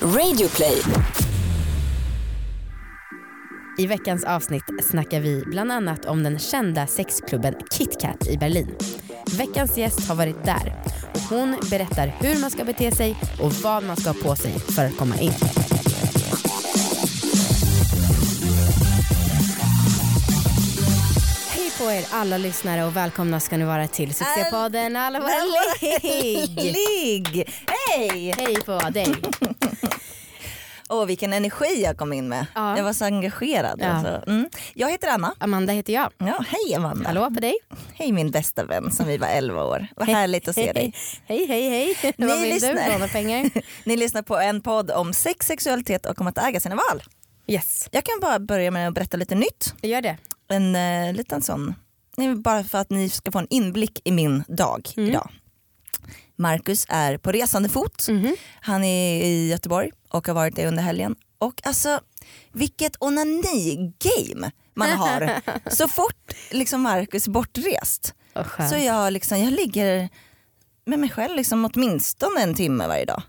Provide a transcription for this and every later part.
Radioplay. I veckans avsnitt snackar vi bland annat om den kända sexklubben KitKat i Berlin. Veckans gäst har varit där och hon berättar hur man ska bete sig och vad man ska ha på sig för att komma in. Hej på er alla lyssnare och välkomna ska ni vara till succépodden Alla våra ligg. Ligg! Hej! Hej på dig. Åh vilken energi jag kom in med. Ja. Jag var så engagerad. Ja. Alltså. Mm. Jag heter Anna. Amanda heter jag. Ja, hej Amanda. Hallå på dig. Hej min bästa vän som vi var 11 år. Vad härligt att se dig. Hej hej hej. Ni Vad vill lyssnar. du? Låna pengar? Ni lyssnar på en podd om sex, sexualitet och om att äga sina val. Yes, Jag kan bara börja med att berätta lite nytt. gör det. En eh, liten sån, bara för att ni ska få en inblick i min dag Mm. idag. Marcus är på resande fot. Mhm. Han är i Göteborg och har varit det under helgen. Och alltså vilket onani-game man har. så fort liksom Marcus är bortrest skönt. så jag, liksom, jag ligger med mig själv liksom åtminstone en timme varje dag.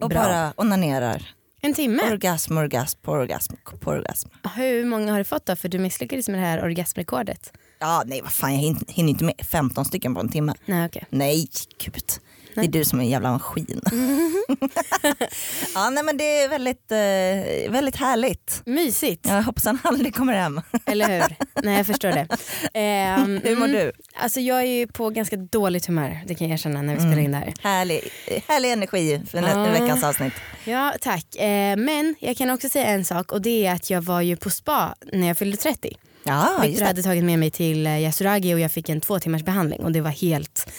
Och Bra. bara onanerar. En timme? Orgasm, orgasm, på orgasm, på orgasm. Hur många har du fått då? För du misslyckades med det här orgasmrekordet. Ja nej vad fan jag hin- hinner inte med 15 stycken på en timme. Nej okej. Nej gud. Det är du som är en jävla maskin. ja nej men det är väldigt, eh, väldigt härligt. Mysigt, Jag hoppas han aldrig kommer hem. eller hur? Nej jag förstår det. Ehm, Hur mår mm, du? Alltså jag är ju på ganska dåligt humör, det kan jag erkänna när vi spelar in det här. Härlig, härlig energi för Ja. veckans avsnitt. Ja tack. Eh, men jag kan också säga en sak och det är att jag var ju på spa när jag fyllde 30. Ja Victor hade tagit med mig till eh, Yasuragi och jag fick en två timmars behandling och det var helt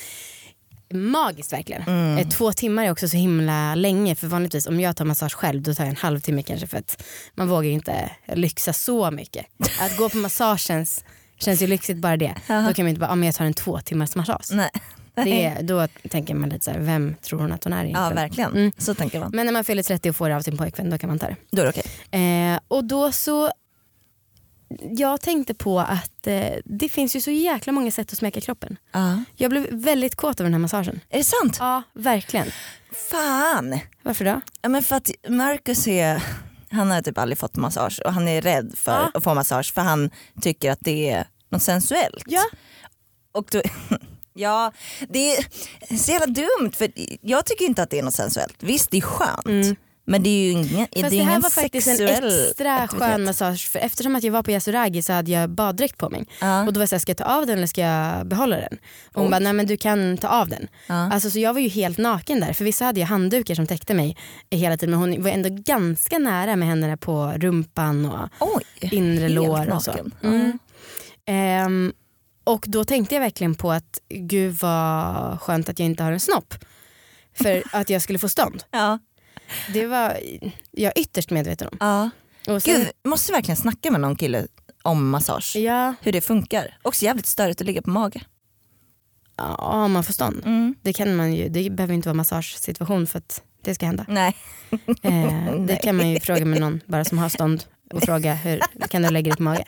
magiskt verkligen. Mm. Eh, Två timmar är också så himla länge för vanligtvis om jag tar massage själv då tar jag en halvtimme kanske för att man vågar inte lyxa så mycket. Att gå på massage känns, känns ju lyxigt bara det. Då kan man inte bara, ah, men jag tar en två timmars massage. Nej. Det, då tänker man lite så här, vem tror hon att hon är egentligen? Ja verkligen, Mm. så tänker man. Men när man fyller 30 och får det av sin pojkvän då kan man ta det. Då är det okej. Eh, och då så, jag tänkte på att eh, det finns ju så jäkla många sätt att smeka kroppen. Ja. Jag blev väldigt kåt av den här massagen. Är det sant? Ja, verkligen. Fan! Varför då? Ja, men för att Marcus är, han har typ aldrig fått massage och han är rädd för Ja. att få massage för han tycker att det är något sensuellt. Ja. Och då, ja, det är så jävla dumt för jag tycker inte att det är något sensuellt. Visst det är skönt Mm. Men det är ju ingen, det Fast är det här var faktiskt en extra aktivitet. skön massage. För eftersom att jag var på Yasuragi så hade jag baddräkt på mig. Ja. Och då var jag såhär, ska jag ta av den eller ska jag behålla den? Och hon Oj. bara, nej men du kan ta av den. Ja. Alltså, så jag var ju helt naken där. För vissa hade ju handdukar som täckte mig hela tiden. Men hon var ändå ganska nära med händerna på rumpan och Oj, inre lår och så. Mm. Ehm, och då tänkte jag verkligen på att gud vad skönt att jag inte har en snopp. För att jag skulle få stånd. Ja. Det var jag ytterst medveten om. Ja. Och sen, Gud, måste verkligen snacka med någon kille om massage. ja, Hur det funkar. Också jävligt störigt att ligga på mage. ja, om man får stånd. Mm. Det kan man ju, det behöver inte vara massagesituation för att det ska hända. Nej. Eh, det kan man ju fråga med någon bara som har stånd och fråga hur kan du lägga dig på mage.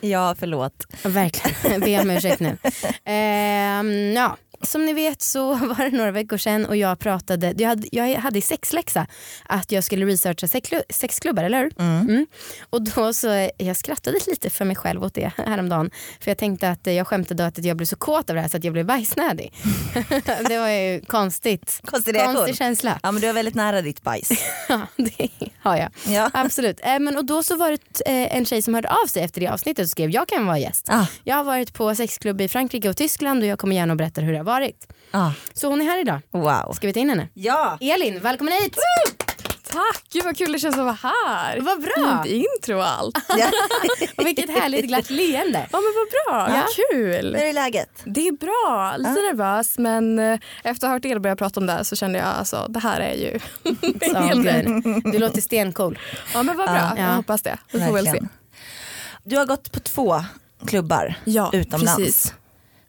Ja förlåt. Verkligen, be om ursäkt nu. Ehm, ja. Som ni vet så var det några veckor sedan och jag pratade, jag hade, jag hade i sexläxa att jag skulle researcha sexklu- sexklubbar, eller hur? Mm. Och då så, jag skrattade lite för mig själv åt det häromdagen. För jag tänkte att jag skämtade att jag blev så kåt av det här så att jag blev bajsnödig. det var ju konstigt. Konstig reaktion. Konstig känsla. Ja men du är väldigt nära ditt bajs. Ja, det har jag. Ja. Absolut. Eh, men, och då så var det eh, en tjej som hörde av sig efter det avsnittet och skrev jag kan vara gäst. Ah. Jag har varit på sexklubb i Frankrike och Tyskland och jag kommer gärna och berätta hur det varit. Ah. Så hon är här idag. Wow. Ska vi ta in henne? Ja. Elin, välkommen hit! Tack, gud vad kul det känns att vara här. Vad bra! Fint intro och allt. ja. Och vilket härligt glatt leende. Ja men vad bra, Ja. kul. Hur är läget? Det är bra, lite nervös men eh, efter att ha hört er börja prata om det här så kände jag alltså det här är ju en hel. Du låter stencool. Ja men vad bra, Ja. jag hoppas det. Vi får väl se. Du har gått på två klubbar Ja, utomlands. precis.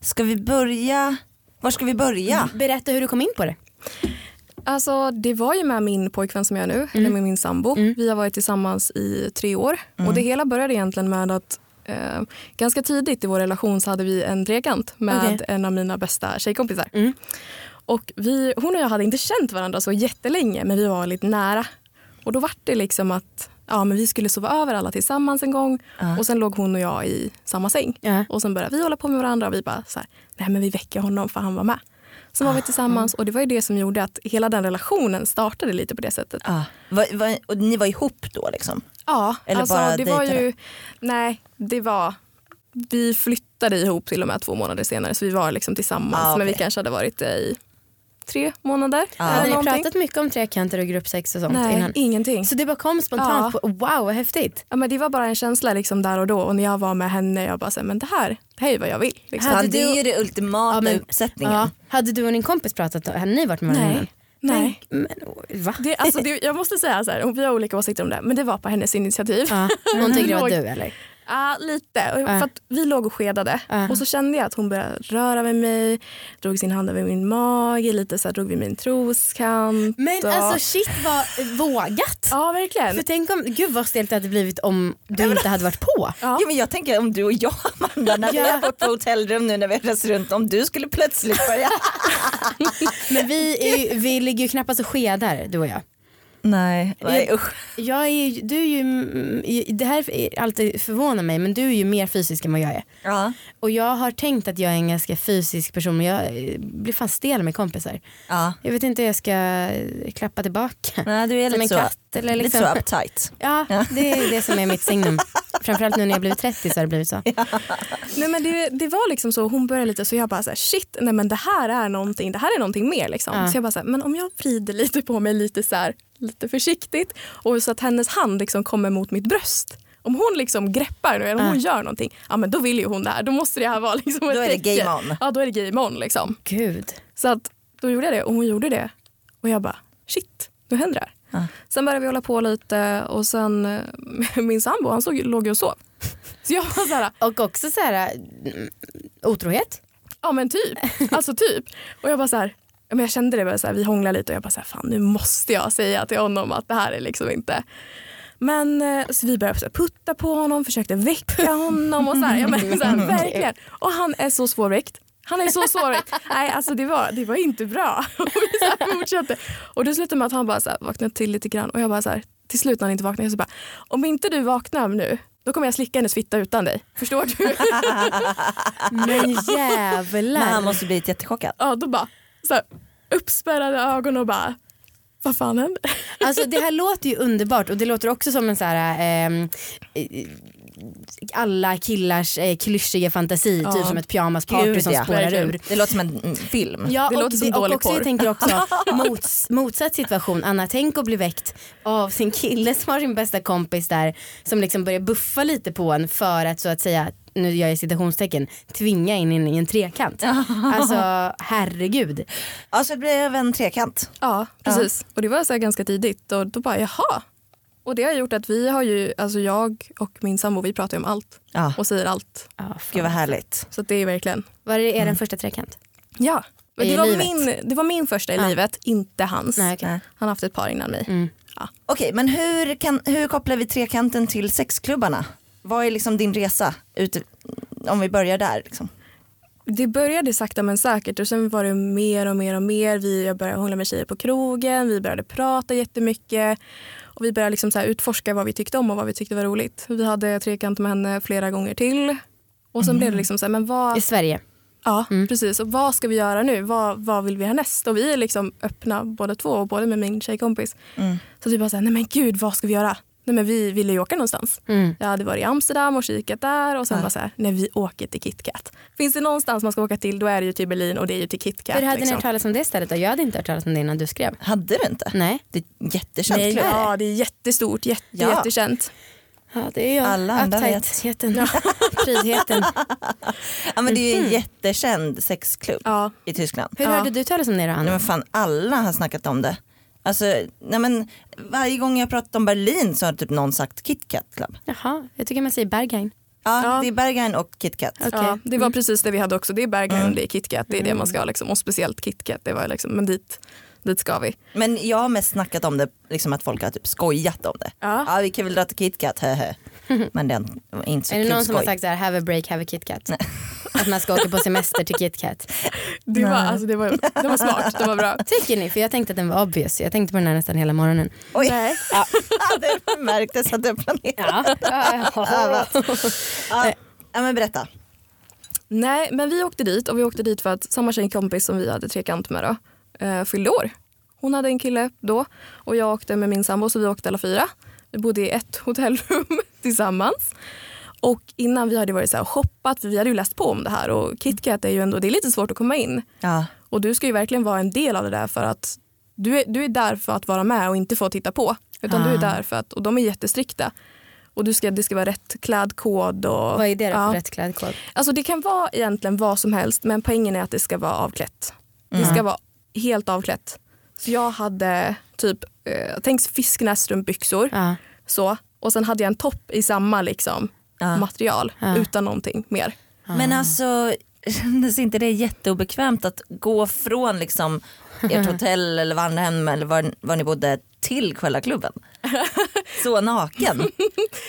Ska vi börja? Var ska vi börja? Berätta hur du kom in på det. Alltså det var ju med min pojkvän som jag är nu, eller med min sambo. Vi har varit tillsammans i tre år och det hela började egentligen med att eh, ganska tidigt i vår relation så hade vi en trekant med Okej. en av mina bästa tjejkompisar. Mm. Och vi, hon och jag hade inte känt varandra så jättelänge men vi var lite nära. Och då var det liksom att ja, men vi skulle sova över alla tillsammans en gång och sen låg hon och jag i samma säng. Och sen började vi hålla på med varandra och vi bara så här, nej men vi väcker honom för han var med. Sen var vi tillsammans och det var ju det som gjorde att hela den relationen startade lite på det sättet. Ah. Va, va, och ni var ihop då liksom? Ja, Eller alltså bara det var ju, nej det var, vi flyttade ihop till och med två månader senare så vi var liksom tillsammans Ah, men vi kanske hade varit det i tre månader. Ah. eller Hade ni någonting. pratat mycket om trekanter och gruppsex och sånt Nej, innan? ingenting. Så det bara kom spontant? Ja. På, wow vad häftigt. Ja, men det var bara en känsla liksom där och då och när jag var med henne jag bara så här, men det här, det här är vad jag vill. Liksom. Hade Ja, det är du- ju det ultimata Ja, men- uppsättningen. Ja. Hade du och din kompis pratat? Hade ni varit med varandra Nej. innan? Nej. Men, va? Det, alltså, det, jag måste säga så här, vi har olika åsikter om det, men det var på hennes initiativ. Ja. Hon tyckte det var du eller? Ja, lite. Och Ja. För att vi låg och skedade Ja. och så kände jag att hon började röra vid mig, drog sin hand över min mage, lite så här, drog vid min troskant. Men och... alltså shit vad vågat. Ja, verkligen. För tänk om, gud vad stelt det hade blivit om du inte hade varit på. Ja. Ja, men jag tänker om du och jag Amanda, när vi har varit på hotellrum nu när vi rest runt, om du skulle plötsligt börja. Men vi, är, vi ligger ju knappast och skedar du och jag. Nej, nej usch. jag är, du är ju, det här är alltid förvånar mig men du är ju mer fysisk än vad jag är. Ja. Och jag har tänkt att jag är en ganska fysisk person men jag eh, blir fan stel med kompisar. Ja. Jag vet inte hur jag ska eh, klappa tillbaka. Nej, du är Som lite en så, katt eller lite liksom. så uptight. Ja, det är det som är mitt signum. Framförallt nu när jag blivit 30 så har det blivit så. Nej, men det, det var liksom så, hon började lite så jag bara så här, shit, nej men det här är någonting, det här är någonting mer liksom. Ja. Så jag bara så här, men om jag vrider lite på mig lite så här, lite försiktigt och så att hennes hand liksom kommer mot mitt bröst. Om hon liksom greppar eller om hon gör någonting, ja men då vill ju hon det här. Då måste det här vara liksom ett Då är det tecken. game on. Ja då är det game on liksom. Gud. Så att då gjorde jag det och hon gjorde det. Och jag bara shit, nu händer det här. Ja. Sen började vi hålla på lite och sen eh, min sambo han såg, låg ju och sov. Så jag var så här, Och också så här mm, otrohet. Ja men typ. Alltså typ. Och jag bara så här, men jag kände det bara så här, vi hånglade lite och jag bara så här, fan nu måste jag säga till honom att det här är liksom inte. Men eh, så vi började så här, putta på honom, försökte väcka honom och så här, ja, men, så här verkligen. Och han är så svårväckt. Han är så svårväckt. Nej alltså det var, det var inte bra. Och vi så här fortsatte. Och det slutade med att han bara så här, vaknade till lite grann och jag bara så här, till slut när han inte vaknade så bara, om inte du vaknar nu då kommer jag slicka hennes fitta utan dig. Förstår du? Men Men jävlar. han måste blivit jättechockad. Ja, då bara så här, uppspärrade ögon och bara, vad fan händer? Alltså det här låter ju underbart och det låter också som en så här ehm, eh, alla killars eh, klyschiga fantasi, Ja. typ som ett pyjamasparty Gud, som ja. spårar ur. Det låter som en mm, film. Ja, Det och, låter som och dålig också, jag tänker också mots, motsatt situation. Anna, tänk att bli väckt av sin kille som har sin bästa kompis där som liksom börjar buffa lite på en för att så att säga, nu gör jag citationstecken, tvinga in in i en trekant. Alltså herregud. Alltså det blev en trekant. Ja, precis. Och det var så här ganska tidigt och då bara jaha. Och det har gjort att vi har ju, alltså jag och min sambo vi pratar ju om allt Ja. och säger allt. Ja, Gud vad härligt. Så det är verkligen, Var det er första trekant? ja. Men det, var livet? min, det var min första i Ja. livet, inte hans. Nej. Nej. Han har haft ett par innan mig. Mm. Okej men hur, kan, hur kopplar vi trekanten till sexklubbarna? Vad är liksom din resa? Ut, om vi börjar där. Liksom. Det började sakta men säkert och sen var det mer och mer och mer. Vi jag började hångla med tjejer på krogen, vi började prata jättemycket. Och vi började liksom så här utforska vad vi tyckte om och vad vi tyckte var roligt. Vi hade trekant med henne flera gånger till. Och sen blev det liksom så här, men vad... I Sverige? Ja, precis. Och vad ska vi göra nu? Vad, vad vill vi härnäst? Och vi är liksom öppna båda två, och både med min tjejkompis. Så vi bara såhär, nej men gud vad ska vi göra? Nej men vi ville ju åka någonstans. Mm. Jag hade varit i Amsterdam och kikat där och sen bara såhär, nej vi åker till KitKat. Finns det någonstans man ska åka till då är det ju till Berlin och det är ju till KitKat. Hur hade ni liksom. hört talas om det stället då? Jag hade inte hört talas om det innan du skrev. Hade du inte? Nej. Det är jättekänt Nej, ja, det är jättestort, jätte, Ja. jättekänt. Ja det är jag. Alla andra vet. Prydheten. Ja, men det är ju en jättekänd sexklubb Ja. i Tyskland. Hur Ja. hörde du talas om det då Nej, Anna? men fan alla har snackat om det. Alltså, nej men, varje gång jag pratat om Berlin så har typ någon sagt KitKat Club. Jaha, jag tycker man säger Berghain. Ja, Ja. det är Berghain och KitKat. Okej. Ja, det var precis det vi hade också. Det är Berghain Mm. och det är KitKat. Det är det man ska liksom. Och speciellt KitKat. Det var liksom, men dit, dit ska vi. Men jag har mest snackat om det, liksom att folk har typ skojat om det. Ja. Ja vi kan väl dra till KitKat, hehe. Men den var inte så Är det kul någon som har skoj. sagt så här, have a break, have a KitKat? att man ska åka på semester till KitKat. Det var, alltså, det, var, det var smart, det var bra. Tycker ni? För jag tänkte att den var obvious. Jag tänkte på den här nästan hela morgonen. Oj, Nej. ja. det märktes att du planerade. Ja. Ja. Ja, men berätta. Nej, men vi åkte dit och vi åkte dit för att samma tjejkompis som vi hade trekant med då, eh, fyllde år. Hon hade en kille då och jag åkte med min sambo så vi åkte alla fyra. Vi bodde i ett hotellrum tillsammans. Och innan vi hade varit så här shoppat, för vi hade ju läst på om det här och KitKat är ju ändå, det är lite svårt att komma in. Ja. Och du ska ju verkligen vara en del av det där för att du är, du är där för att vara med och inte få titta på. Utan du är Ah. där för att, och de är jättestrikta. Och du ska, det ska vara rätt klädkod. Och, Vad är det för Ja. rätt klädkod? Alltså det kan vara egentligen vad som helst men poängen är att det ska vara avklätt. Det ska vara helt avklätt. Så jag hade typ, eh, tänk fisknässtrumpbyxor Ja. så. Och sen hade jag en topp i samma liksom, Ja. material Ja. utan någonting mer. Men alltså kändes inte det jätteobekvämt att gå från liksom ert hotell eller vandrarhem eller var, var ni bodde till själva klubben? Så naken?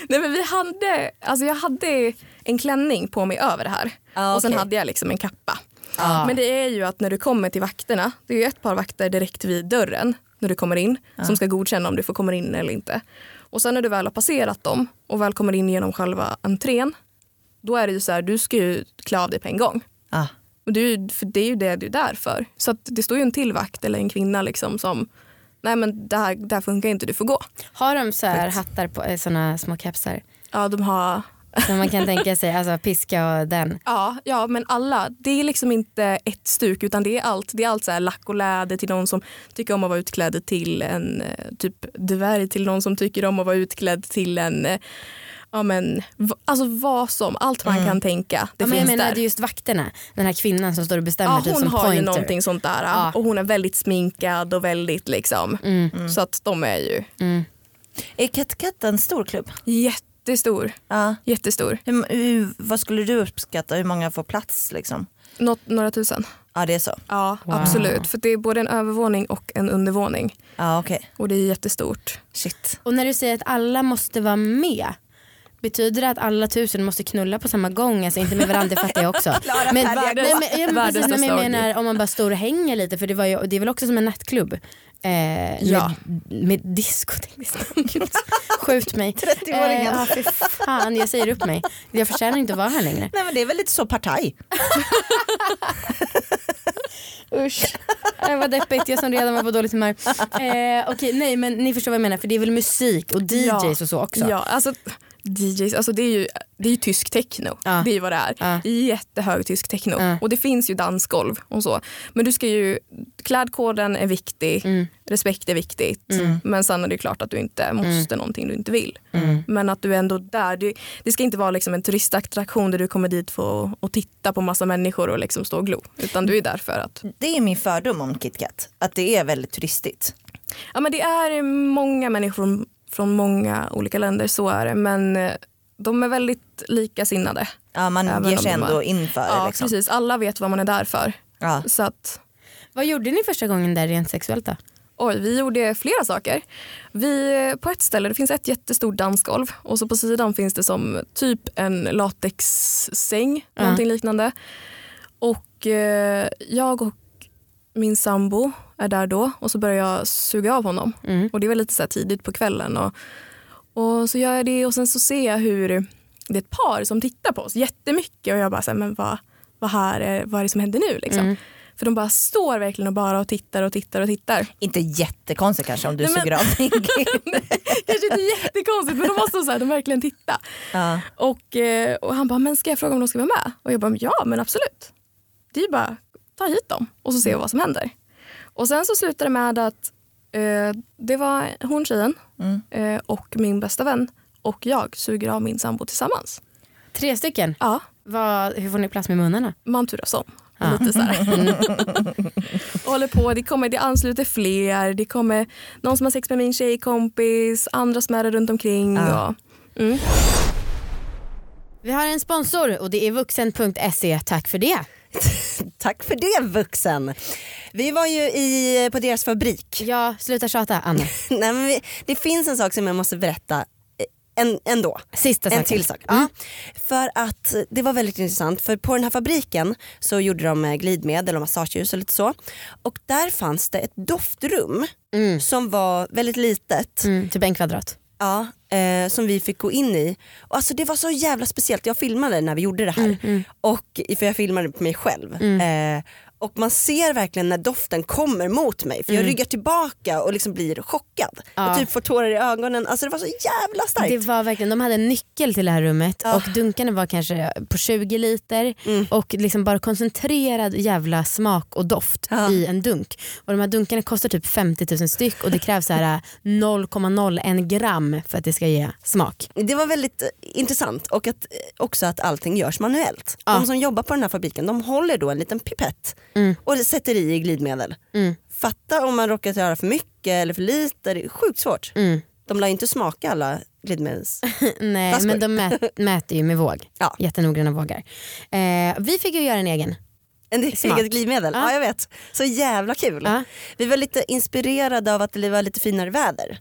Nej men vi hade, alltså jag hade en klänning på mig över det här. Ah, Och sen hade jag liksom en kappa. Ja. Men det är ju att när du kommer till vakterna, det är ju ett par vakter direkt vid dörren när du kommer in som ska godkänna om du får komma in eller inte. Och sen när du väl har passerat dem och väl kommer in genom själva entrén, då är det ju så här, du ska ju klä av dig på en gång. Ja. Och det är ju, för det är ju det du är där för. Så det står ju en till vakt eller en kvinna liksom som, nej men det här, det här funkar inte, du får gå. Har de så här hattar på eh, såna små kepsar? Ja, de har Som man kan tänka sig, alltså piska och den. Ja, ja, men alla. Det är liksom inte ett stuk utan det är allt. Det är allt så här lack och läder till någon som tycker om att vara utklädd till en eh, typ dvärg till någon som tycker om att vara utklädd till en eh, Ja men alltså vad som, allt man kan tänka. Det ja, men jag finns menar där. det är just vakterna, den här kvinnan som står och bestämmer Ja, typ hon som har ju pointer. någonting sånt där Ja. och hon är väldigt sminkad och väldigt liksom. Så att de är ju Mm. Är KitKat en stor klubb? Jättestor. Ja. Jättestor. Hur, hur, vad skulle du uppskatta? Hur många får plats? Liksom? Något, några tusen. Ja det är så. Ja Wow. absolut. För det är både en övervåning och en undervåning. Ja okej. Och det är jättestort. Shit. Och när du säger att alla måste vara med, betyder det att alla tusen måste knulla på samma gång? Alltså inte med varandra, det fattar jag också. Men, nej, Världens- men, ja, men, världens precis, nej, men jag menar om man bara står och hänger lite, för det, var ju, det är väl också som en nattklubb. Eh, Ja. med, med disco Skjut mig. 30-åringen. Eh, för fan, jag säger upp mig. Jag förtjänar inte att vara här längre. Nej men det är väl lite så partaj. Usch. Det var deppigt, jag som redan var på dåligt humör. Eh, Okej, nej men ni förstår vad jag menar för det är väl musik och DJs Ja. och så också. Ja, alltså DJs, alltså det är ju, det är ju tysk techno. Ja. Det är ju vad det är. Ja. Jättehög tysk techno. Ja. Och det finns ju dansgolv och så. Men du ska ju, klädkoden är viktig, Mm. respekt är viktigt. Men sen är det klart att du inte måste någonting du inte vill. Mm. Men att du är ändå där. Det, det ska inte vara liksom en turistattraktion där du kommer dit för att titta på massa människor och liksom stå och glo. Utan du är där för att Det är min fördom om KitKat. Att det är väldigt turistigt. Ja, men det är många människor från, många olika länder, så är det. Men eh, de är väldigt likasinnade. Ja, man Även ger sig ändå är- in för det. Ja, Liksom. precis. Alla vet vad man är där för. Ja. Så att, Vad gjorde ni första gången där rent sexuellt då? oj, vi gjorde flera saker. Vi, eh, på ett ställe det finns ett jättestort dansgolv och så på sidan finns det som typ en latexsäng, Ja. någonting liknande. Och eh, jag och min sambo är där då och så börjar jag suga av honom. Mm. Och det var lite så tidigt på kvällen. Och, och så gör jag det och sen så ser jag hur det är ett par som tittar på oss jättemycket och jag bara så här, men vad, vad, här är, vad är det som händer nu liksom? Mm. För de bara står verkligen och bara och tittar och tittar och tittar. Inte jättekonstigt kanske om du Nej, men- suger av din Kanske inte jättekonstigt men de måste så här, de verkligen titta. ja. Och, eh, och han bara, men ska jag fråga om de ska vara med? Och jag bara, ja men absolut. Det är ju bara ta hit dem och så ser vi vad som händer. Och sen så slutar det med att eh, det var hon tjejen Mm. eh, och min bästa vän och jag suger av min sambo tillsammans. Tre stycken? Ja, Vad, hur får ni plats med munnarna? man turas om. Ja. Lite så håller på, det, kommer, det ansluter fler. Det kommer någon som har sex med min tjejkompis, andra som är runt omkring. Ja. Och, mm. Vi har en sponsor och det är vuxen.se. Tack för det. Tack för det vuxen. Vi var ju i, på deras fabrik. Ja, sluta tjata Anna. Nej, men vi, det finns en sak som jag måste berätta. en, ändå. Sista En saken. till sak. Mm. Ja, för att det var väldigt intressant för på den här fabriken så gjorde de eh, glidmedel och massageljus och lite så. Och där fanns det ett doftrum Mm. som var väldigt litet. Mm, typ en kvadrat. Ja, eh, som vi fick gå in i. Och alltså det var så jävla speciellt. Jag filmade när vi gjorde det här. Mm, Och, för jag filmade på mig själv. Eh, och man ser verkligen när doften kommer mot mig. För jag ryggar tillbaka och liksom blir chockad. Mm. Ja. Och typ får tårar i ögonen. Alltså det var så jävla starkt. Det var verkligen, de hade en nyckel till det här rummet Ja. och dunkarna var kanske på 20 liter Mm. och liksom bara koncentrerad jävla smak och doft Ja. i en dunk. Och de här dunkarna kostar typ 50 000 styck och det krävs så här 0,01 gram för att det ska ge smak. Det var väldigt eh, intressant och att, eh, också att allting görs manuellt. Ja. De som jobbar på den här fabriken de håller då en liten pipett Mm. och sätter i glidmedel. Mm. Fatta om man råkat göra för mycket eller för lite, det är sjukt svårt. Mm. De lär ju inte smaka alla glidmedels... Nej Flaskor. men de mät, mäter ju med våg, Ja. jättenoggranna vågar. Eh, vi fick ju göra en egen. En Smart. eget glidmedel, ja. Ja. jag vet. Så jävla kul. Ja. Vi var lite inspirerade av att det var lite finare väder.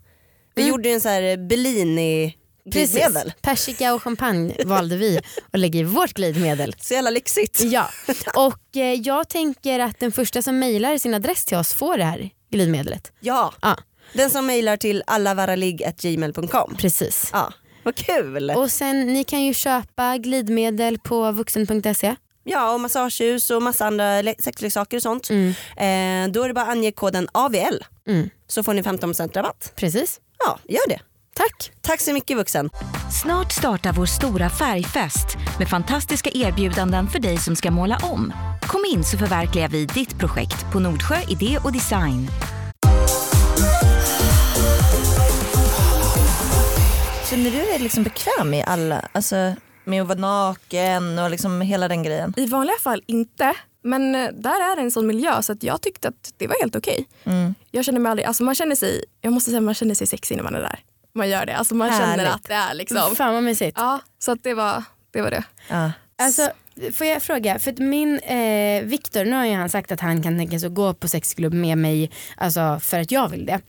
Vi Mm. gjorde en så här Bellini glidmedel. Persika och champagne valde vi att lägga i vårt glidmedel. Så jävla lyxigt. Ja, och eh, jag tänker att den första som mejlar sin adress till oss får det här glidmedlet. Ja, Ja, den som mejlar till allavaraligg.gmail.com. precis. Ja, vad kul. Och sen ni kan ju köpa glidmedel på vuxen.se. Ja, och massageljus och massa andra le- sexleksaker och sånt. Mm. Eh, då är det bara att ange koden AVL Mm. så får ni 15% rabatt. Precis. Ja, gör det. Tack. Tack så mycket vuxen. Snart startar vår stora färgfest med fantastiska erbjudanden för dig som ska måla om. Kom in så förverkligar vi ditt projekt på Nordsjö Idé och Design. Känner du dig liksom bekväm med alla, alltså med att vara naken och liksom hela den grejen? I vanliga fall inte. Men eh, där är det en sån miljö så att jag tyckte att det var helt okej. Mm. Jag känner mig aldrig, alltså man känner sig, jag måste säga man känner sig sexig när man är där. Man gör det, alltså man känner Härligt. att det är liksom. Fan vad mysigt. Ja, så att det var det. Var det. Ja. Alltså, får jag fråga, för att min eh, Viktor, nu har ju han sagt att han kan tänka sig att gå på sexklubb med mig alltså, för att jag vill det.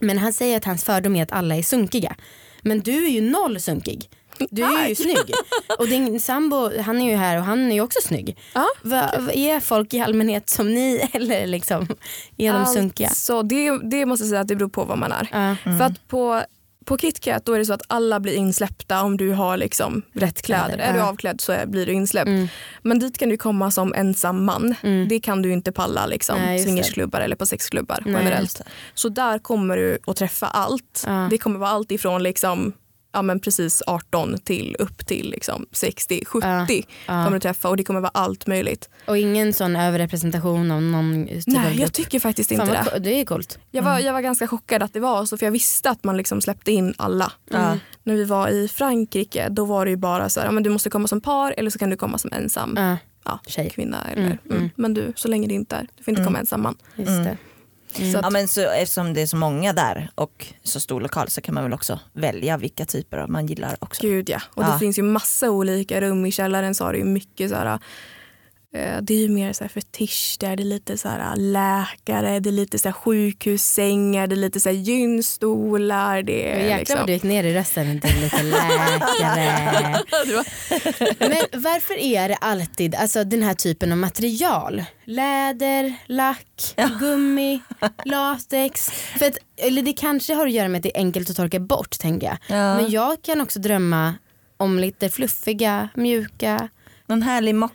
Men han säger att hans fördom är att alla är sunkiga. Men du är ju noll sunkig. Du är ju snygg. Och din sambo han är ju här och han är ju också snygg. Ja. Va, va, är folk i allmänhet som ni eller liksom, är de sunkiga? Så det, det måste jag säga att det beror på vad man är. Ja. För att på, på KitKat då är det så att alla blir insläppta om du har liksom rätt kläder. Är du Ja. avklädd så är, blir du insläppt. Mm. Men dit kan du komma som ensam man. Mm. Det kan du inte palla liksom, Nej, swingersklubbar eller på sexklubbar Nej, generellt. Så där kommer du att träffa allt. Ja. Det kommer vara allt ifrån liksom, ja, men precis 18 till upp till liksom 60, 70 Ja. Ja. kommer du träffa och det kommer vara allt möjligt. Och ingen sån överrepresentation av någon typ Nej, jag tycker faktiskt Fan, inte vad det. det är coolt. Jag var, jag var ganska chockad att det var så för jag visste att man liksom släppte in alla. Ja. När vi var i Frankrike då var det ju bara så här, ja, men du måste komma som par eller så kan du komma som ensam Ja, ja, tjej. kvinna. Eller, Mm, mm. mm. Men du, så länge det inte är, du får inte Mm. komma ensam man. just Mm. det. Att, Ja, men så, eftersom det är så många där och så stor lokal så kan man väl också välja vilka typer man gillar också. Gud ja. Och Ja. det finns ju massa olika rum. I källaren så har det ju mycket så här det är ju mer så här fetisch, där det är lite så här läkare, det är lite så här sjukhussängar, det är lite så här gynstolar. Det är Jäklar liksom... vad du gick ner i rösten till lite läkare. Men varför är det alltid alltså, den här typen av material? Läder, lack, gummi, latex. För att, eller det kanske har att göra med att det är enkelt att torka bort tänker jag. Ja. Men jag kan också drömma om lite fluffiga, mjuka, Någon härlig mocka.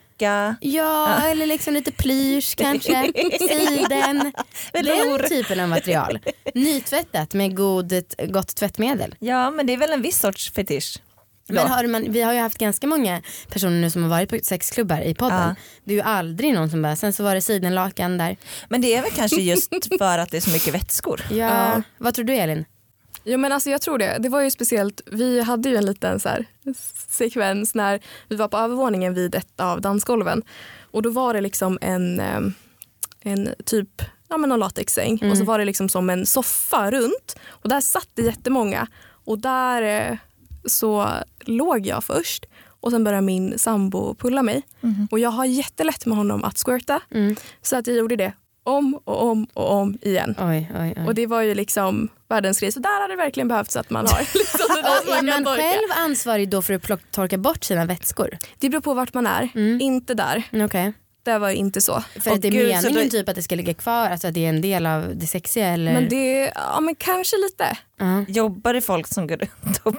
Ja eller liksom lite plysch kanske, siden. Den typen av material. Nytvättat med god, gott tvättmedel. Ja men det är väl en viss sorts fetisch. Men har man, vi har ju haft ganska många personer nu som har varit på sexklubbar i podden. Ja. Det är ju aldrig någon som bara, sen så var det sidenlakan där. Men det är väl kanske just för att det är så mycket vätskor. Ja. Ja. Vad tror du Elin? Jo men alltså jag tror det. Det var ju speciellt, vi hade ju en liten så här sekvens när vi var på övervåningen vid ett av dansgolven. Och då var det liksom en, eh, en typ ja, men någon latexsäng och så var det liksom som en soffa runt. Och där satt det jättemånga. Och där eh, så låg jag först och sen började min sambo pulla mig. Och jag har jättelätt med honom att squirta. Mm. Så att jag gjorde det. Om och om och om igen. Oj, oj, oj. Och det var ju liksom världens grej. Så där hade det verkligen behövts att man har liksom är man torka. själv ansvarig då för att torka bort sina vätskor? Det beror på vart man är. Mm. Inte där. Okej. Det var inte så. För att det är gud, meningen då- typ att det ska ligga kvar, alltså att det är en del av det sexiga eller? Men det, ja men kanske lite. Ja. Jobbar det folk som går runt och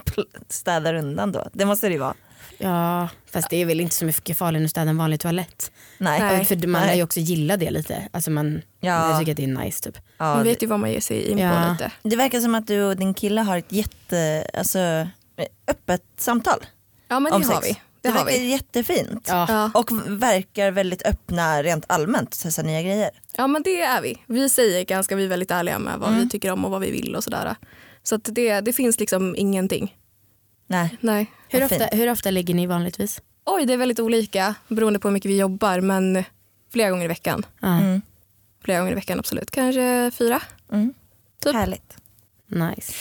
städar undan då? Det måste det ju vara. Ja, fast det är väl inte så mycket farligare än att städa en vanlig toalett. Nej. För man lär Nej. ju också gilla det lite. Alltså man, Ja. jag tycker att det är nice typ. Ja, Man det, vet ju vad man ger sig in på Ja. lite. det verkar som att du och din kille har ett jätte, alltså, öppet samtal Ja men om det sex. har vi. Det, Det har verkar vi. jättefint. Ja. Och verkar väldigt öppna rent allmänt, testa nya grejer. ja men det är vi. Vi säger ganska, vi är väldigt ärliga med vad Mm. vi tycker om och vad vi vill och sådär. Så att det, det finns liksom ingenting. Nej. Nej. Hur, ofta, hur ofta ligger ni vanligtvis? Oj det är väldigt olika beroende på hur mycket vi jobbar men flera gånger i veckan. Mm. Flera gånger i veckan absolut. Kanske fyra. Mm. Typ. Härligt. Nice.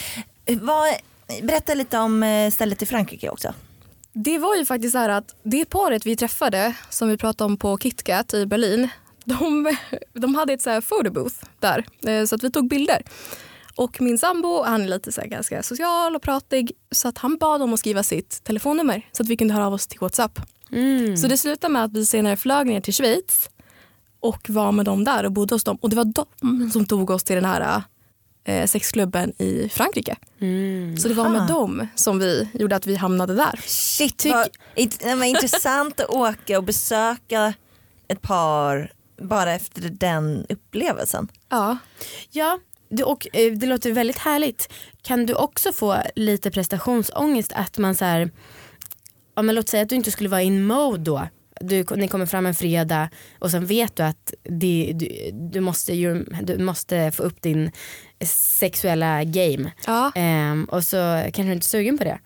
Vad, berätta lite om eh, stället i Frankrike också. Det var ju faktiskt så här att det paret vi träffade som vi pratade om på KitKat i Berlin. De, de hade ett så här photobooth där eh, så att vi tog bilder. Och min sambo han är lite så ganska social och pratig så att han bad om att skriva sitt telefonnummer så att vi kunde höra av oss till Whatsapp. Mm. Så det slutade med att vi senare flög ner till Schweiz och var med dem där och bodde hos dem. Och det var de som tog oss till den här eh, sexklubben i Frankrike. Mm. Så det var med dem som vi gjorde att vi hamnade där. Shit Tyck- vad, int- det var intressant att åka och besöka ett par bara efter den upplevelsen. Ja. Ja, du, och eh, det låter väldigt härligt. Kan du också få lite prestationsångest att man så här, ja, men låt säga att du inte skulle vara in mode då. Du, ni kommer fram en fredag och sen vet du att det, du, du, måste, du måste få upp din sexuella game. Ja. Ehm, och så kanske du inte är sugen på det.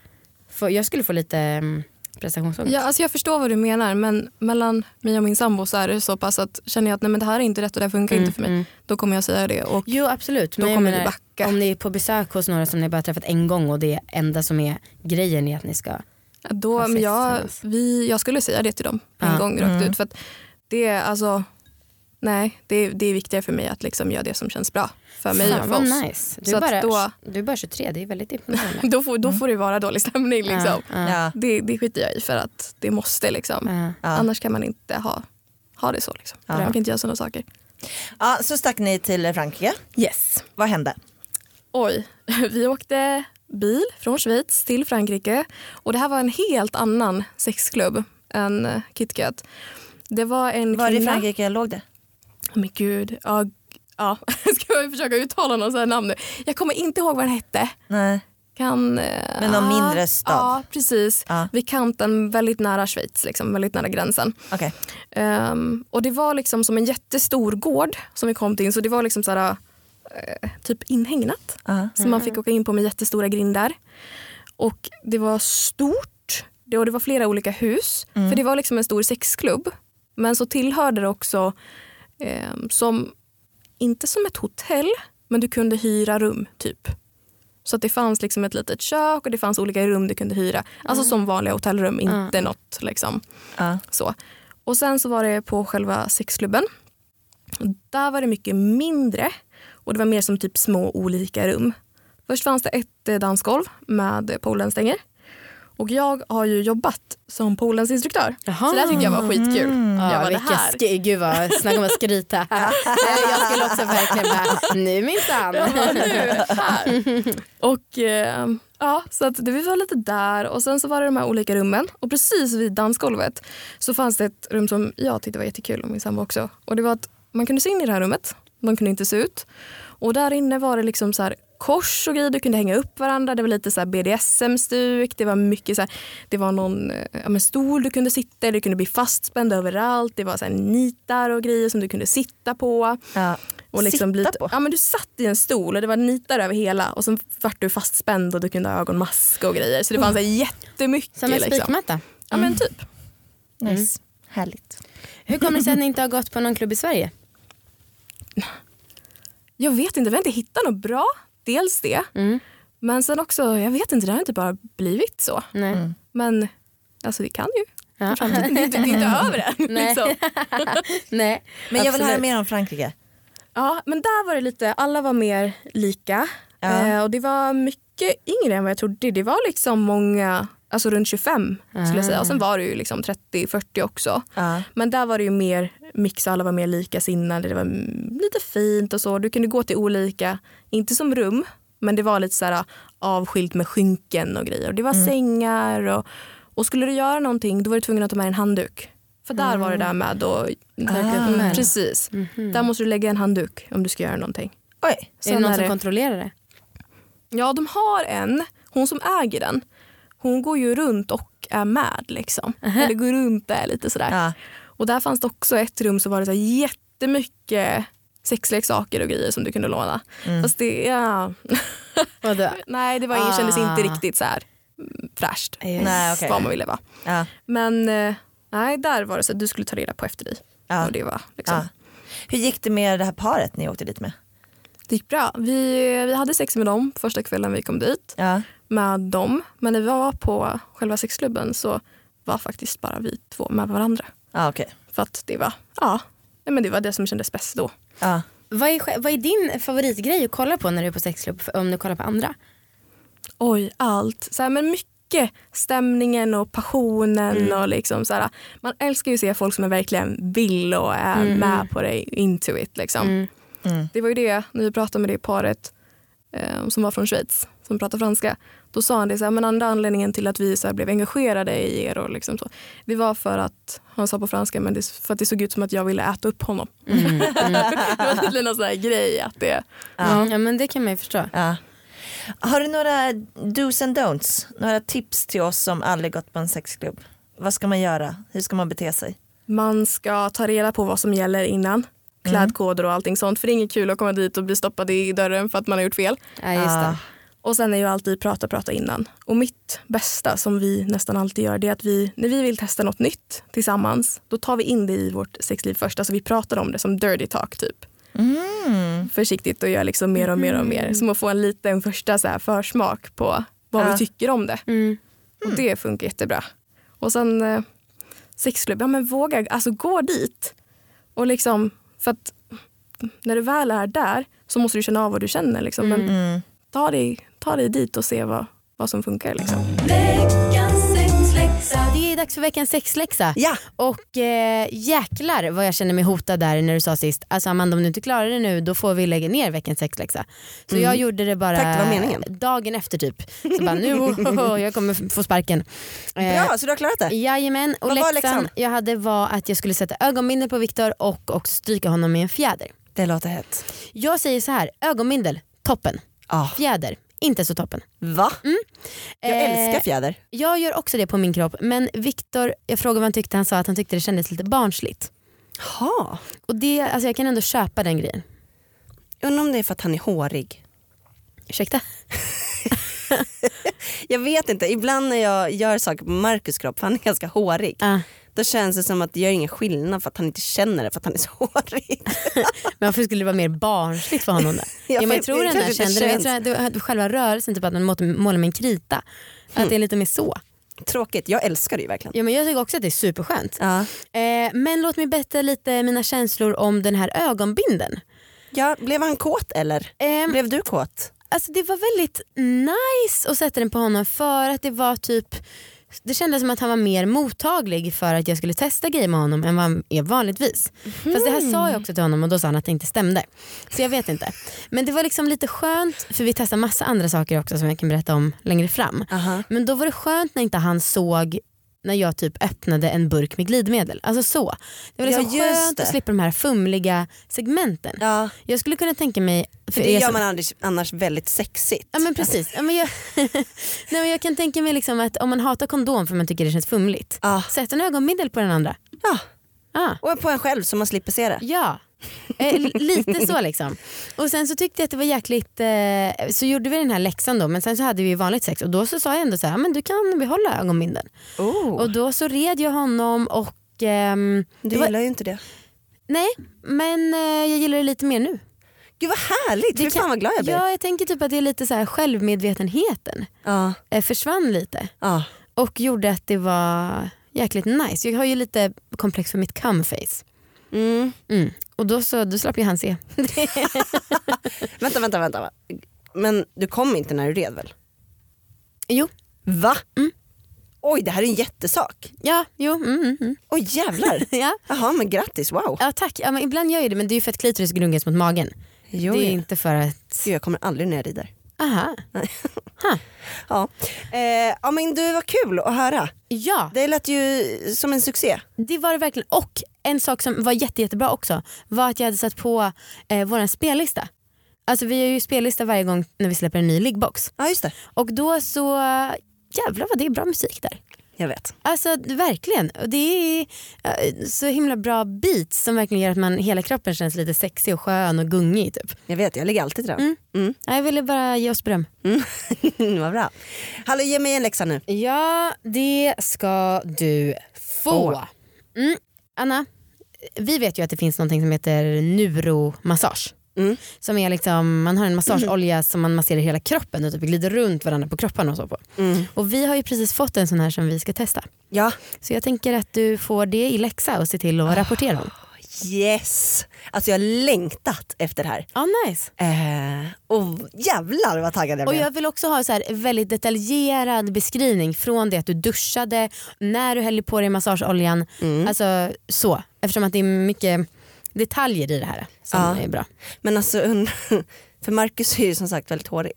För jag skulle få lite um, prestationsångest. Ja, alltså jag förstår vad du menar men mellan mig och min sambo så är det så pass att känner jag att nej, men det här är inte rätt och det här funkar inte för mig. mm. Då kommer jag säga det. Och Jo absolut. Då Men kommer menar, backa. Om ni är på besök hos några som ni bara träffat en gång och det enda som är grejen är att ni ska då, Ha sex jag, vi, jag skulle säga det till dem på en Ja. gång rakt ut. För det är alltså, nej det, det är viktigare för mig att liksom göra det som känns bra för mig och Fan för vad oss. nice. Du Så är, bara, då- du är bara 23, det är väldigt imponerande. Då får, då får det vara dålig stämning liksom. Ja, ja. Det, det skiter jag i för att det måste liksom. ja. Annars kan man inte ha, ha det så. Liksom. Man kan inte göra sådana saker. Ja, så stack ni till Frankrike. Yes. Vad hände? Oj, vi åkte bil från Schweiz till Frankrike och det här var en helt annan sexklubb än KitKat. Det var en Var i. Frankrike låg det? Men gud, ja, ja. ska jag försöka uttala någon sån här namn nu? Jag kommer inte ihåg vad den hette. Nej. Kan, Men någon ja, mindre stad? Ja, precis. Ja. Vid kanten, väldigt nära Schweiz, liksom, väldigt nära gränsen. Okej. Ehm, och det var liksom som en jättestor gård som vi kom till. Så det var liksom såhär, eh, typ inhägnat. Ja. Som man fick åka in på med jättestora grindar. Och det var stort. Det, och det var flera olika hus. För det var liksom en stor sexklubb. Men så tillhörde det också eh, som, inte som ett hotell, men du kunde hyra rum typ. Så att det fanns liksom ett litet kök och det fanns olika rum du kunde hyra. Alltså som vanliga hotellrum, inte något liksom. Ja. Så. Och sen så var det på själva sexklubben. Där var det mycket mindre och det var mer som typ små olika rum. Först fanns det ett eh, dansgolv med polenstänger. Och jag har ju jobbat som polensinstruktör. Jaha. Så det här tyckte jag var skitkul. Ja, jag det vilka här. sk- Gud vad, snacka om att skryta. jag skulle också verkligen bara, nu minsann. Och eh, ja, så att det, vi var lite där och sen så var det de här olika rummen och precis vid dansgolvet så fanns det ett rum som jag tyckte var jättekul och min sambo också. Och det var att man kunde se in i det här rummet, man kunde inte se ut. Och där inne var det liksom så här kors och grejer, du kunde hänga upp varandra. Det var lite så BDSM-stuk, det var mycket så här, det var någon eh, ja, stol du kunde sitta i, du kunde bli fastspänd överallt. Det var så här nitar och grejer som du kunde sitta på. Ja. Och liksom Sitta på? Ja, men du satt i en stol och det var nitar över hela och så vart du fastspänd och du kunde ha ögonmask och grejer. Så det fanns här jättemycket. Som en liksom. spikmatta. Ja men typ. Nice. Härligt. Hur kommer det sig att ni inte har gått på någon klubb i Sverige? Jag vet inte, vi har inte hittat något bra. Dels det. Mm. Men sen också, jag vet inte, det har inte bara blivit så. Nej. Men alltså vi kan ju. Ja. Det, är inte- det är inte över än. Nej. Liksom. Nej. Men jag vill höra mer om Frankrike. Ja, men där var det lite, alla var mer lika. Ja. Eh, och det var mycket yngre än vad jag trodde. Det var liksom många, alltså runt 25 skulle jag säga. Och sen var det ju liksom 30-40 också. Ja. Men där var det ju mer mix, alla var mer likasinnade. Det var mm, lite fint och så. Du kunde gå till olika, inte som rum, men det var lite så här avskilt med skynken och grejer. Och det var sängar och, och skulle du göra någonting då var du tvungen att ta med en handduk. För där var det där med att... Mm, precis. Där måste du lägga en handduk om du ska göra någonting. Oj. Är det någon som det- kontrollerar det? Ja, de har en, hon som äger den, hon går ju runt och är med liksom. Eller går runt där lite sådär. Ja. Och där fanns det också ett rum så var det så jättemycket sexleksaker och grejer som du kunde låna. Fast det, ja, nej det var, ah. kändes inte Ah. riktigt så här mm, fräscht. Nej, okej. Vad man ville vara. Ja. Men eh, nej, där var det så att du skulle ta reda på efter dig. Ja. Och det var liksom, Ja. Hur gick det med det här paret ni åkte dit med? det gick bra. Vi, vi hade sex med dem första kvällen vi kom dit. Ja. Med dem. Men när vi var på själva sexklubben så var faktiskt bara vi två med varandra. Ja, okej. För att det var, ja, men det var det som kändes bäst då. Ja. Vad är, vad är din favoritgrej att kolla på när du är på sexklubb om du kollar på andra? Oj, allt. Så här, men mycket stämningen och passionen. och liksom så här, Man älskar ju att se folk som verkligen vill och är med på det, into it. Liksom. Mm. Det var ju det, när vi pratade med det paret eh, som var från Schweiz, som pratar franska. Då sa han det så här, men andra anledningen till att vi så här, blev engagerade i er och liksom så. Det var för att, han sa på franska, men det, för att det såg ut som att jag ville äta upp honom. det var tydligen någon sån här grej att det, Ja. ja men det kan man ju förstå. Ja. Har du några dos and don'ts? Några tips till oss som aldrig gått på en sexklubb? Vad ska man göra? Hur ska man bete sig? man ska ta reda på vad som gäller innan. Klädkoder och allting sånt. För det är inget kul att komma dit och bli stoppad i dörren för att man har gjort fel. Ja, just det. Ja. Och sen är ju alltid prata, prata innan. Och mitt bästa som vi nästan alltid gör det är att vi, när vi vill testa något nytt tillsammans, då tar vi in det i vårt sexliv först. Alltså vi pratar om det som dirty talk typ. Försiktigt och gör liksom mer och mer och mer. Som att få en liten första så här försmak på vad Ja. vi tycker om det. Mm. Och det funkar jättebra. Och sen eh, sexklubb, ja men våga, alltså gå dit. Och liksom, för att när du väl är där så måste du känna av vad du känner. Liksom. Men Mm. ta dig, ta dig dit och se vad, vad som funkar. Liksom. Det är dags för veckans sexläxa. Ja, Och eh, jäklar vad jag känner mig hotad där när du sa sist. Alltså Amanda om du inte klarar det nu då får vi lägga ner veckans sexläxa. Så jag gjorde det bara Tack, det dagen efter typ. Så bara nu, oh, jag kommer få sparken. Eh, Bra, så du har klarat det? Jajamän, och Vad läxan läxan? jag hade var att jag skulle sätta ögonbindel på Viktor och också stryka honom med en fjäder. Det låter hett. Jag säger så här, ögonbindel, toppen. Ah. Fjäder, inte så toppen. Va? Jag Eh, älskar fjäder. Jag gör också det på min kropp men Viktor, jag frågade vad han tyckte, han sa att han tyckte det kändes lite barnsligt. Ha. Och det, alltså jag kan ändå köpa den grejen. Undrar om det är för att han är hårig. Ursäkta? Jag vet inte, ibland när jag gör saker på Marcus kropp, för han är ganska hårig. Ah. Då känns det som att det gör ingen skillnad för att han inte känner det för att han är så hårig. Men varför skulle det vara mer barnsligt för honom då? Ja, ja, men jag tror den här inte kände det. Jag tror att det själva rörelsen, typ att man måste måla med en krita. Att det är lite mer så. Tråkigt, jag älskar det ju verkligen. Ja, men jag tycker också att det är superskönt. Ja. Eh, men låt mig berätta lite mina känslor om den här ögonbinden. ja, blev han kåt eller? Ehm, Blev du kåt? Alltså det var väldigt nice att sätta den på honom för att det var typ det kändes som att han var mer mottaglig för att jag skulle testa grejer med honom än vad han är vanligtvis. Fast det här sa jag också till honom och då sa han att det inte stämde. Så jag vet inte. Men det var liksom lite skönt för vi testade massa andra saker också som jag kan berätta om längre fram. Aha. Men då var det skönt när inte han såg när jag typ öppnade en burk med glidmedel. Alltså så. Det var Ja, liksom just skönt det. att slippa de här fumliga segmenten. Ja, Jag skulle kunna tänka mig... för er det gör som- man annars, annars väldigt sexigt. Ja men precis. Ja, men jag, Nej, men jag kan tänka mig liksom att om man hatar kondom för man tycker det känns fumligt. Ja. Sätt en ögonbindel på den andra. Ja. Ah, Och på en själv så man slipper se det. ja. Eh, lite så liksom. Och sen så tyckte jag att det var jäkligt, eh, så gjorde vi den här läxan då men sen så hade vi vanligt sex och då så sa jag ändå så här, men du kan behålla ögonbindeln. Oh. Och då så red jag honom och ehm, Du var, gillar ju inte det. nej men eh, jag gillar det lite mer nu. Gud vad härligt, fy Det kan- fan vad glad jag blir. Ja jag tänker typ att det är lite så här självmedvetenheten Ja. eh, försvann lite. Ja. och gjorde att det var jäkligt nice. Jag har ju lite komplex för mitt cum face. Mm. Mm. Och då, så, då slapp ju han se. Vänta, vänta, vänta. Men du kom inte när du red väl? jo, Va? Mm. Oj det här är en jättesak. ja, jo. Mm, mm, mm. Oj jävlar. Ja. Jaha men grattis, wow. ja tack. Ja, men ibland gör jag det men det är ju för att klitoris gungas mot magen. Jo, det är ja. inte för att... Gud, jag kommer aldrig när jag rider. Aha. Ja. Eh, ja men du var kul att höra. Ja, Det lät ju som en succé. det var det verkligen. Och en sak som var jätte, jättebra också var att jag hade satt på eh, vår spellista. Alltså vi har ju spellista varje gång när vi släpper en ny liggbox. Ja just det, Och då så, jävlar vad det är bra musik där. Jag vet. Alltså verkligen. Det är eh, så himla bra beats som verkligen gör att man, hela kroppen känns lite sexig och skön och gungig. Typ. Jag vet, jag ligger alltid där. Mm. Mm. Ja, Jag ville bara ge oss beröm. Vad bra. Hallå ge mig en läxa nu. Ja, det ska du få. Mm. Anna, vi vet ju att det finns något som heter neuromassage. Mm. Som är liksom, man har en massageolja som man masserar hela kroppen och typ glider runt varandra på kropparna och så på. Mm. Och vi har ju precis fått en sån här som vi ska testa. Ja, Så jag tänker att du får det i läxa och se till att rapportera om. yes. Alltså jag har längtat efter det här. Ja, nice. Eh, och jävlar vad taggad jag Och blev. jag vill också ha så här väldigt detaljerad beskrivning från det att du duschade, när du hällde på dig massageoljan. Mm. Alltså så, eftersom att det är mycket detaljer i det här som Ja. är bra. Men alltså, för Marcus är ju som sagt väldigt hårig.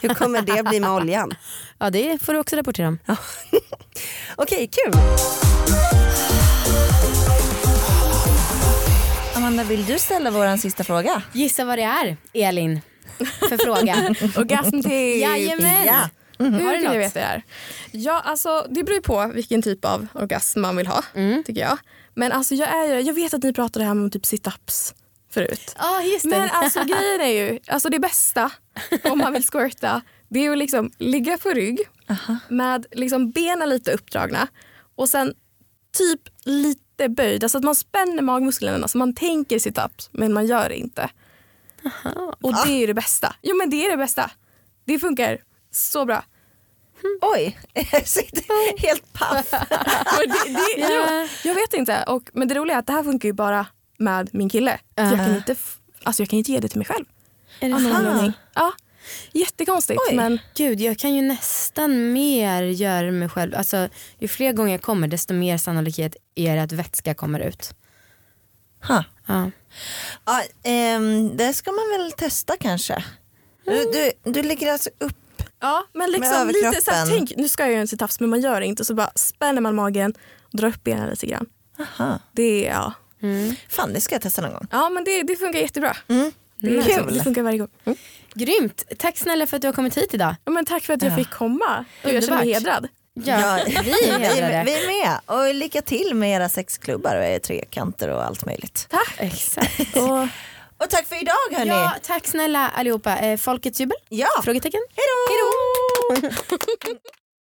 Hur kommer det bli med oljan? Ja det får du också rapportera om. Okej, kul. Amanda vill du ställa våran sista fråga? Gissa vad det är Elin för fråga. Orgasmtips. Jajamän. Ja. Hur Har du vill något? veta det här? Ja, alltså, det beror ju på vilken typ av orgasm man vill ha. Mm. tycker jag. Men alltså, jag, är, jag vet att ni pratade här om typ sit-ups förut. Ja just det. Men alltså grejen är ju, alltså det bästa om man vill squirta det är ju liksom ligga på rygg med liksom benen lite uppdragna och sen typ lite böjd. Alltså att man spänner magmusklerna så man tänker sit-ups men man gör det inte. Och det är ju det bästa. Jo men det är det bästa. Det funkar så bra. Oj, jag sitter helt paff. Det, det, Ja. jag vet inte. Och, men det roliga är att det här funkar ju bara med min kille. För Jag, kan inte, alltså jag kan inte ge det till mig själv. Är det sant? Ja, jättekonstigt. Oj. Men Gud jag kan ju nästan mer göra mig själv. Alltså, ju fler gånger jag kommer desto mer sannolikhet är det att vätska kommer ut. Ha. Ja. Ja, ehm, det ska man väl testa kanske. Du, du, du lägger alltså upp Ja, men Med liksom lite så här, tänk, nu ska jag göra en sit-ups men man gör det inte så bara spänner man magen och drar upp benen lite grann. Aha. Det, är- ja. Fan det ska jag testa någon gång. ja men det, det funkar jättebra. Mm. Det, är liksom, Kul. det funkar varje gång. Mm. Grymt, tack snälla för att du har kommit hit idag. Ja, men tack för att jag fick komma. Och jag känner mig hedrad. Ja, vi är vi, vi är med. Och lycka till med era sexklubbar och era trekanter och allt möjligt. Tack. Exakt. Och, Och tack för idag hörni. Ja, tack snälla allihopa. Eh, folkets jubel? Ja. Frågetecken? Hej då!